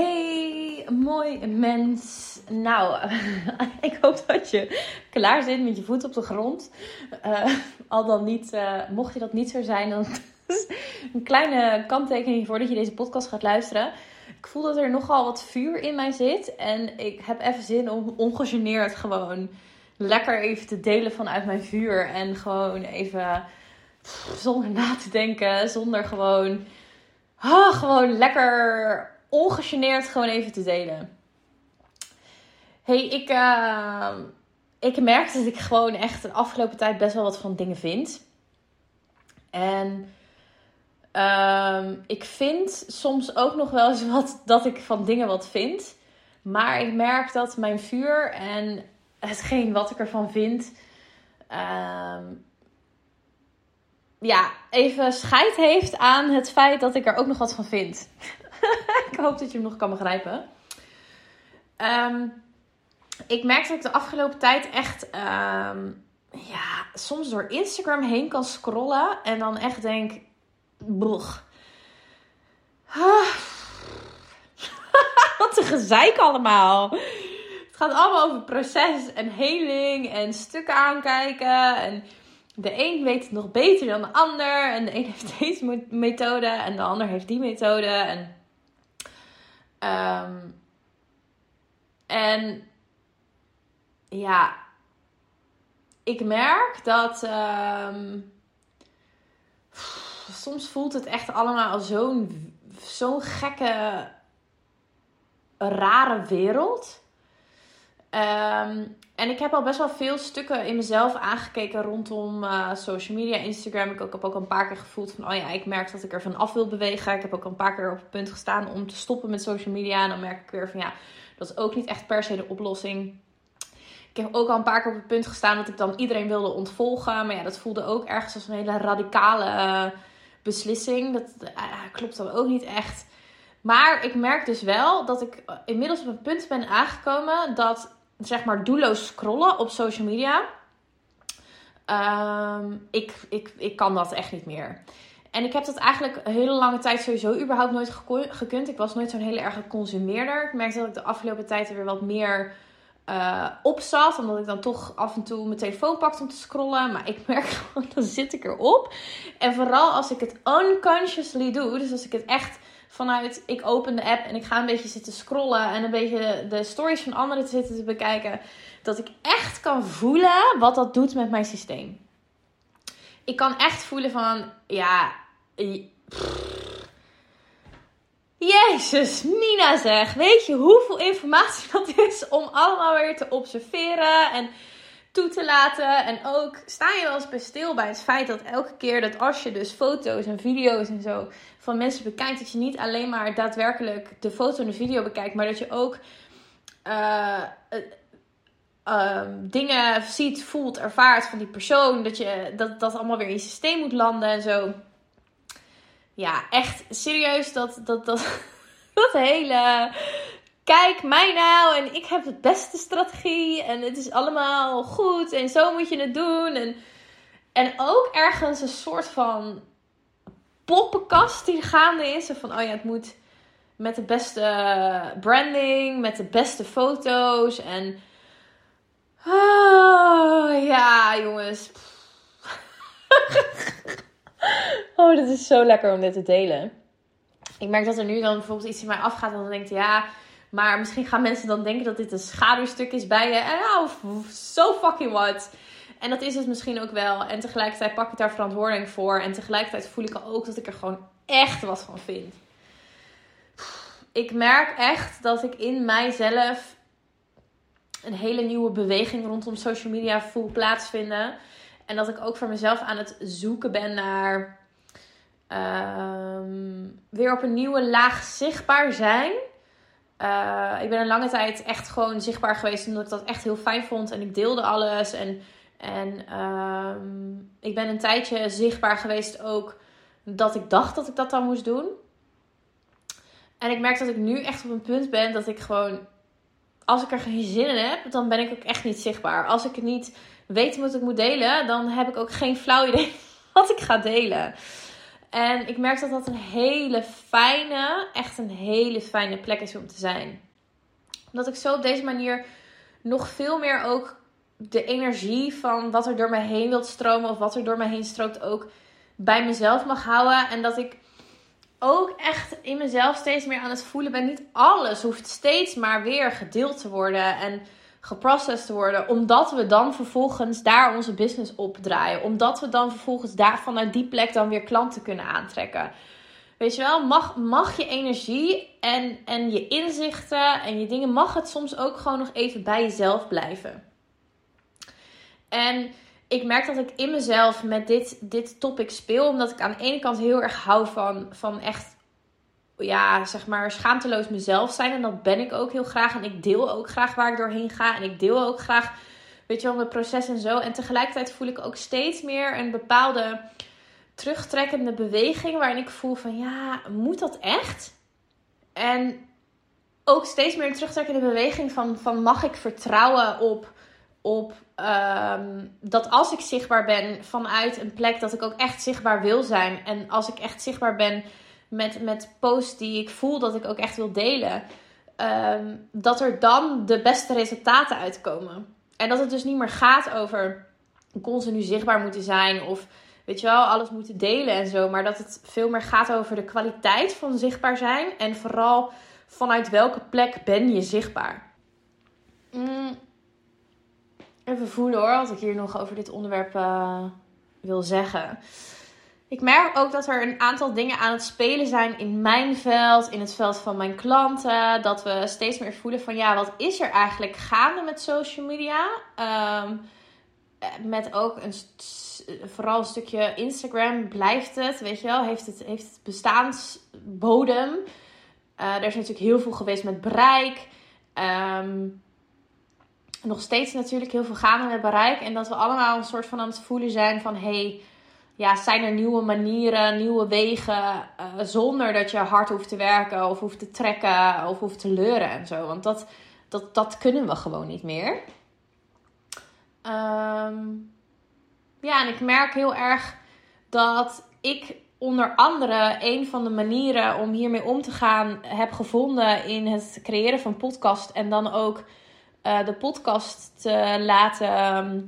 Hey, mooi mens. Nou, ik hoop dat je klaar zit met je voet op de grond. Uh, al dan niet, uh, mocht je dat niet zo zijn, dan is een kleine kanttekening voordat je deze podcast gaat luisteren. Ik voel dat er nogal wat vuur in mij zit. En ik heb even zin om ongegeneerd gewoon lekker even te delen vanuit mijn vuur. En gewoon even zonder na te denken, zonder gewoon, ah, gewoon lekker ongegeneerd gewoon even te delen. Hey, ik, uh, ik merk dat ik gewoon echt de afgelopen tijd best wel wat van dingen vind. En uh, ik vind soms ook nog wel eens wat dat ik van dingen wat vind. Maar ik merk dat mijn vuur en hetgeen wat ik ervan vind. Uh, ja, even scheid heeft aan het feit dat ik er ook nog wat van vind. ik hoop dat je hem nog kan begrijpen. Um, ik merk dat ik de afgelopen tijd echt, um, ja, soms door Instagram heen kan scrollen en dan echt denk, boeg. Wat een gezeik allemaal. Het gaat allemaal over proces en heling en stukken aankijken en de een weet het nog beter dan de ander. En de een heeft deze methode en de ander heeft die methode. En, um, en ja, ik merk dat um, soms voelt het echt allemaal als zo'n zo'n gekke, rare wereld. Um, en ik heb al best wel veel stukken in mezelf aangekeken rondom uh, social media, Instagram. Ik heb ook een paar keer gevoeld van, oh ja, ik merk dat ik er van af wil bewegen. Ik heb ook een paar keer op het punt gestaan om te stoppen met social media. En dan merk ik weer van, ja, dat is ook niet echt per se de oplossing. Ik heb ook al een paar keer op het punt gestaan dat ik dan iedereen wilde ontvolgen. Maar ja, dat voelde ook ergens als een hele radicale uh, beslissing. Dat uh, klopt dan ook niet echt. Maar ik merk dus wel dat ik inmiddels op een punt ben aangekomen dat zeg maar doelloos scrollen op social media. Um, ik, ik, ik kan dat echt niet meer. En ik heb dat eigenlijk een hele lange tijd sowieso überhaupt nooit gekund. Ik was nooit zo'n hele erge consumeerder. Ik merkte dat ik de afgelopen tijd er weer wat meer uh, op zat. Omdat ik dan toch af en toe mijn telefoon pakte om te scrollen. Maar ik merk gewoon, dan zit ik erop. En vooral als ik het unconsciously doe. Dus als ik het echt vanuit ik open de app en ik ga een beetje zitten scrollen en een beetje de stories van anderen te zitten te bekijken, dat ik echt kan voelen wat dat doet met mijn systeem. Ik kan echt voelen van, ja, Jezus, Mina zeg, weet je hoeveel informatie dat is om allemaal weer te observeren en toe te laten. En ook sta je wel eens bij stil bij het feit dat elke keer dat als je dus foto's en video's en zo van mensen bekijkt, dat je niet alleen maar daadwerkelijk de foto en de video bekijkt, maar dat je ook uh, uh, dingen ziet, voelt, ervaart van die persoon. Dat je dat, dat allemaal weer in je systeem moet landen en zo. Ja, echt serieus, dat, dat, dat, dat hele kijk mij nou en ik heb de beste strategie en het is allemaal goed en zo moet je het doen. En, en ook ergens een soort van poppenkast die gaande is. Van, oh ja, het moet met de beste branding, met de beste foto's en... Oh, ja, jongens. oh, dit is zo lekker om dit te delen. Ik merk dat er nu dan bijvoorbeeld iets in mij afgaat en dan denkt, ja, maar misschien gaan mensen dan denken dat dit een schaduwstuk is bij je. En so fucking what. En dat is het misschien ook wel. En tegelijkertijd pak ik daar verantwoording voor. En tegelijkertijd voel ik ook dat ik er gewoon echt wat van vind. Ik merk echt dat ik in mijzelf een hele nieuwe beweging rondom social media voel plaatsvinden. En dat ik ook voor mezelf aan het zoeken ben naar uh, weer op een nieuwe laag zichtbaar zijn. Uh, ik ben een lange tijd echt gewoon zichtbaar geweest omdat ik dat echt heel fijn vond. En ik deelde alles. En, en um, ik ben een tijdje zichtbaar geweest ook dat ik dacht dat ik dat dan moest doen. En ik merk dat ik nu echt op een punt ben dat ik gewoon, als ik er geen zin in heb, dan ben ik ook echt niet zichtbaar. Als ik het niet weet wat ik moet delen, dan heb ik ook geen flauw idee wat ik ga delen. En ik merk dat dat een hele fijne, echt een hele fijne plek is om te zijn. Omdat ik zo op deze manier nog veel meer ook de energie van wat er door mij heen wilt stromen of wat er door mij heen stroomt ook bij mezelf mag houden. En dat ik ook echt in mezelf steeds meer aan het voelen ben. Niet alles hoeft steeds maar weer gedeeld te worden en geprocessed te worden. Omdat we dan vervolgens daar onze business op draaien. Omdat we dan vervolgens daar vanuit die plek dan weer klanten kunnen aantrekken. Weet je wel, mag, mag je energie en, en je inzichten en je dingen, mag het soms ook gewoon nog even bij jezelf blijven. En ik merk dat ik in mezelf met dit, dit topic speel. Omdat ik aan de ene kant heel erg hou van, van echt, ja, zeg maar, schaamteloos mezelf zijn. En dat ben ik ook heel graag. En ik deel ook graag waar ik doorheen ga. En ik deel ook graag, weet je wel, mijn proces en zo. En tegelijkertijd voel ik ook steeds meer een bepaalde terugtrekkende beweging. Waarin ik voel van, ja, moet dat echt? En ook steeds meer een terugtrekkende beweging van, van mag ik vertrouwen op op ehm, dat als ik zichtbaar ben vanuit een plek dat ik ook echt zichtbaar wil zijn. En als ik echt zichtbaar ben met, met posts die ik voel dat ik ook echt wil delen. Ehm, dat er dan de beste resultaten uitkomen. En dat het dus niet meer gaat over continu zichtbaar moeten zijn of weet je wel, alles moeten delen en zo. Maar dat het veel meer gaat over de kwaliteit van zichtbaar zijn. En vooral vanuit welke plek ben je zichtbaar. Mm even voelen hoor, wat ik hier nog over dit onderwerp uh, wil zeggen. Ik merk ook dat er een aantal dingen aan het spelen zijn in mijn veld, in het veld van mijn klanten. Dat we steeds meer voelen van ja, wat is er eigenlijk gaande met social media? Um, met ook een, vooral een stukje Instagram blijft het, weet je wel, heeft het, heeft bestaansbodem. Uh, er is natuurlijk heel veel geweest met bereik. Um, nog steeds natuurlijk heel veel gaande met bereik. En dat we allemaal een soort van aan het voelen zijn van... Hey, ja, zijn er nieuwe manieren, nieuwe wegen... Uh, zonder dat je hard hoeft te werken of hoeft te trekken of hoeft te leuren en zo. Want dat, dat, dat kunnen we gewoon niet meer. Um, ja, en ik merk heel erg dat ik onder andere een van de manieren om hiermee om te gaan heb gevonden in het creëren van podcast en dan ook uh, de podcast te laten. Ehm,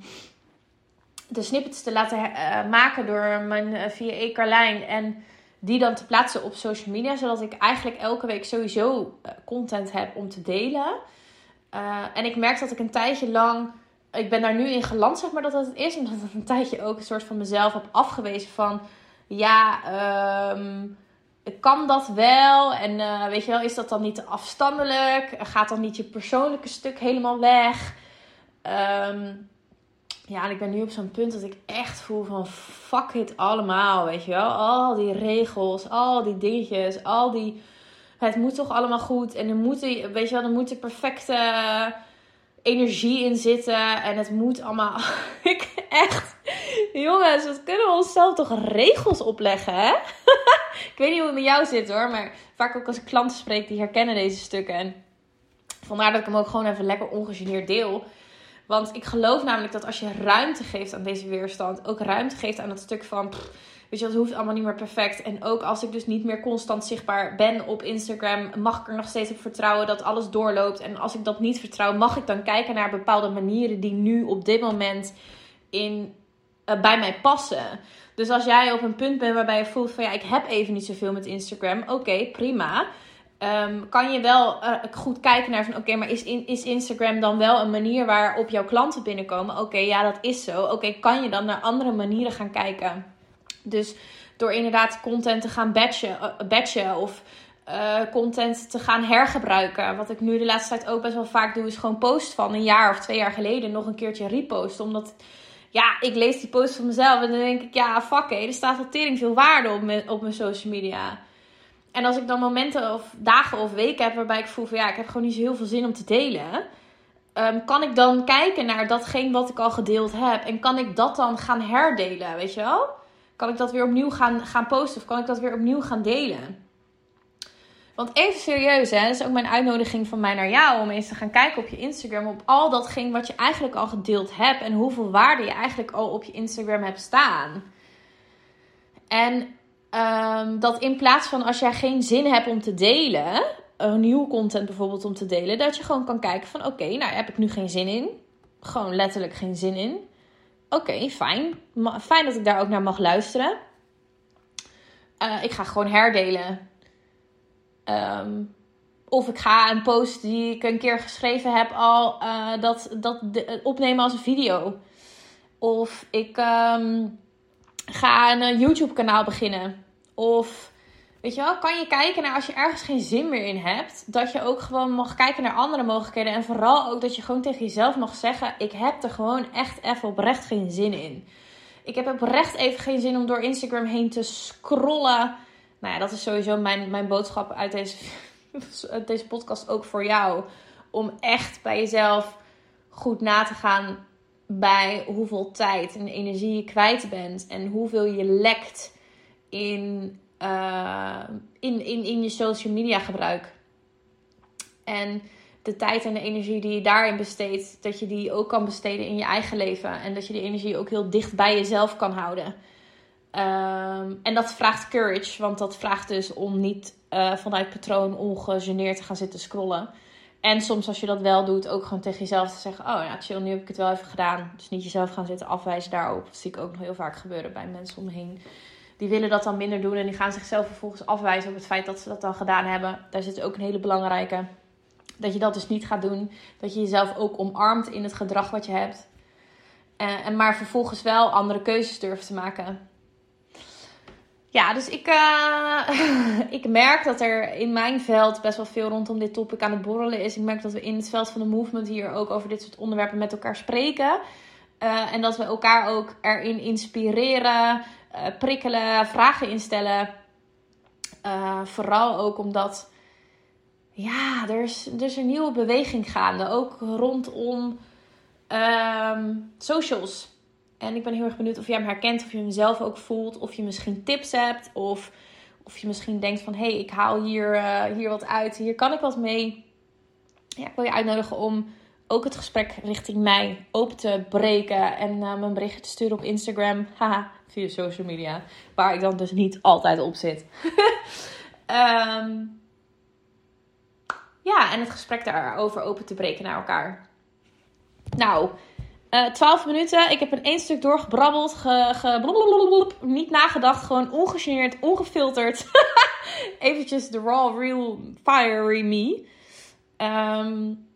de snippets te laten uh, maken door mijn uh, via E. Carlijn. En die dan te plaatsen op social media. Zodat ik eigenlijk elke week sowieso content heb om te delen. en ik merk dat ik een tijdje lang. Ik ben daar nu in geland, zeg maar, dat dat het is. Omdat ik een tijdje ook een soort van mezelf heb afgewezen van... Ja, um, kan dat wel? En weet je wel, is dat dan niet te afstandelijk? Gaat dan niet je persoonlijke stuk helemaal weg? Um, ja, en ik ben nu op zo'n punt dat ik echt voel van fuck it allemaal, weet je wel. Al die regels, al die dingetjes, al die... Het moet toch allemaal goed en er moet, weet je wel, er moet de perfecte energie in zitten. En het moet allemaal... ik echt... Jongens, wat kunnen we onszelf toch regels opleggen, hè? ik weet niet hoe het met jou zit hoor. Maar vaak ook als ik klanten spreek, die herkennen deze stukken. En vandaar dat ik hem ook gewoon even lekker ongegeneerd deel. Want ik geloof namelijk dat als je ruimte geeft aan deze weerstand, ook ruimte geeft aan het stuk van. weet je, dat hoeft allemaal niet meer perfect. En ook als ik dus niet meer constant zichtbaar ben op Instagram, mag ik er nog steeds op vertrouwen dat alles doorloopt. En als ik dat niet vertrouw, mag ik dan kijken naar bepaalde manieren die nu op dit moment in, uh, bij mij passen. Dus als jij op een punt bent waarbij je voelt van ja, ik heb even niet zoveel met Instagram. Oké, prima. Ehm, kan je wel uh, goed kijken naar van oké, maar is, is Instagram dan wel een manier waarop jouw klanten binnenkomen? Oké, ja, dat is zo. Oké, kan je dan naar andere manieren gaan kijken? Dus door inderdaad content te gaan batchen, uh, batchen of uh, content te gaan hergebruiken. Wat ik nu de laatste tijd ook best wel vaak doe, is gewoon post van een jaar of twee jaar geleden nog een keertje reposten. Omdat ja, ik lees die post van mezelf en dan denk ik, ja, fuck er staat al tering veel waarde op op mijn social media. En als ik dan momenten of dagen of weken heb waarbij ik voel van ja, ik heb gewoon niet zo heel veel zin om te delen. Um, kan ik dan kijken naar datgene wat ik al gedeeld heb en kan ik dat dan gaan herdelen, weet je wel? Kan ik dat weer opnieuw gaan, gaan posten of kan ik dat weer opnieuw gaan delen? Want even serieus, hè, dat is ook mijn uitnodiging van mij naar jou om eens te gaan kijken op je Instagram op al datgene wat je eigenlijk al gedeeld hebt en hoeveel waarde je eigenlijk al op je Instagram hebt staan. En Ehm, dat in plaats van als jij geen zin hebt om te delen, een nieuw content bijvoorbeeld om te delen, dat je gewoon kan kijken van oké, nou heb ik nu geen zin in. Gewoon letterlijk geen zin in. Oké, fijn. Fijn dat ik daar ook naar mag luisteren. Uh, ik ga gewoon herdelen. Ehm, of ik ga een post die ik een keer geschreven heb al, uh, dat, dat opnemen als een video. Of ik um, ga een YouTube kanaal beginnen. Of weet je wel, kan je kijken naar als je ergens geen zin meer in hebt. Dat je ook gewoon mag kijken naar andere mogelijkheden. En vooral ook dat je gewoon tegen jezelf mag zeggen: Ik heb er gewoon echt even oprecht geen zin in. Ik heb oprecht even geen zin om door Instagram heen te scrollen. Nou ja, dat is sowieso mijn, mijn boodschap uit deze, uit deze podcast ook voor jou. Om echt bij jezelf goed na te gaan bij hoeveel tijd en energie je kwijt bent. En hoeveel je lekt in, uh, in, in, in je social media gebruik. En de tijd en de energie die je daarin besteedt, dat je die ook kan besteden in je eigen leven. En dat je die energie ook heel dicht bij jezelf kan houden. Um, en dat vraagt courage, want dat vraagt dus om niet uh, vanuit patroon ongegeneerd te gaan zitten scrollen. En soms als je dat wel doet, ook gewoon tegen jezelf te zeggen: Oh ja, chill, nu heb ik het wel even gedaan. Dus niet jezelf gaan zitten afwijzen daarop. Dat zie ik ook nog heel vaak gebeuren bij mensen om me heen. Die willen dat dan minder doen en die gaan zichzelf vervolgens afwijzen op het feit dat ze dat dan gedaan hebben. Daar zit ook een hele belangrijke. Dat je dat dus niet gaat doen. Dat je jezelf ook omarmt in het gedrag wat je hebt. Uh, en maar vervolgens wel andere keuzes durft te maken. Ja, dus ik, uh, ik merk dat er in mijn veld best wel veel rondom dit topic aan het borrelen is. Ik merk dat we in het veld van de movement hier ook over dit soort onderwerpen met elkaar spreken. Uh, en dat we elkaar ook erin inspireren, uh, prikkelen, vragen instellen. vooral ook omdat ja, er is, er is een nieuwe beweging gaande. Ook rondom um, socials. En ik ben heel erg benieuwd of jij hem herkent, of je hem zelf ook voelt, of je misschien tips hebt, of, of je misschien denkt van hé, hey, ik haal hier, uh, hier wat uit, hier kan ik wat mee. Ja, ik wil je uitnodigen om ook het gesprek richting mij open te breken en uh, mijn berichtje te sturen op Instagram, haha, via social media, waar ik dan dus niet altijd op zit. um, ja, en het gesprek daarover open te breken naar elkaar. Nou, uh, eh, 12 minuten. Ik heb in één stuk doorgebrabbeld. Ge, niet nagedacht. Gewoon ongegeneerd, ongefilterd. Eventjes de raw, real, fiery me. Um,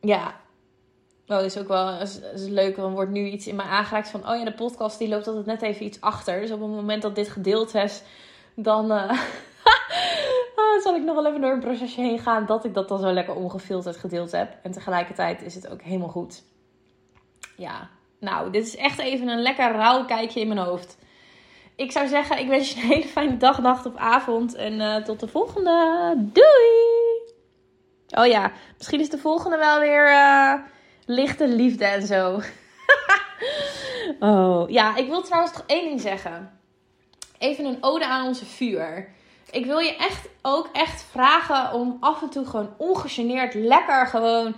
ja. Oh, dat is ook wel is, is leuk. Dan wordt nu iets in mij aangeraakt van... Oh ja, de podcast die loopt altijd net even iets achter. Dus op het moment dat dit gedeeld is... Dan... Uh, zal ik nog wel even door een procesje heen gaan dat ik dat dan zo lekker ongefilterd gedeeld heb. En tegelijkertijd is het ook helemaal goed. Ja, nou, dit is echt even een lekker rauw kijkje in mijn hoofd. Ik zou zeggen, ik wens je een hele fijne dag, nacht of avond. En uh, tot de volgende. Doei! Oh ja, misschien is de volgende wel weer uh, lichte liefde en zo. oh, ja, ik wil trouwens nog één ding zeggen. Even een ode aan onze vuur ik wil je echt ook echt vragen om af en toe gewoon ongegeneerd lekker gewoon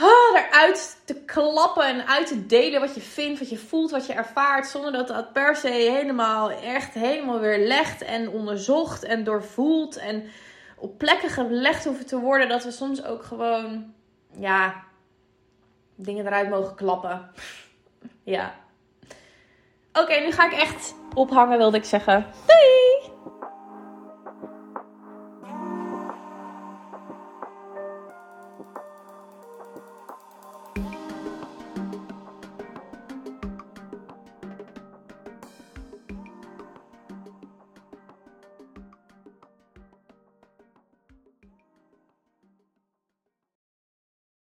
oh, eruit te klappen en uit te delen wat je vindt, wat je voelt, wat je ervaart. Zonder dat dat per se helemaal echt helemaal weer legt en onderzocht en doorvoelt en op plekken gelegd hoeven te worden. Dat we soms ook gewoon, ja, dingen eruit mogen klappen. ja. Oké, nu ga ik echt ophangen, wilde ik zeggen. Doei!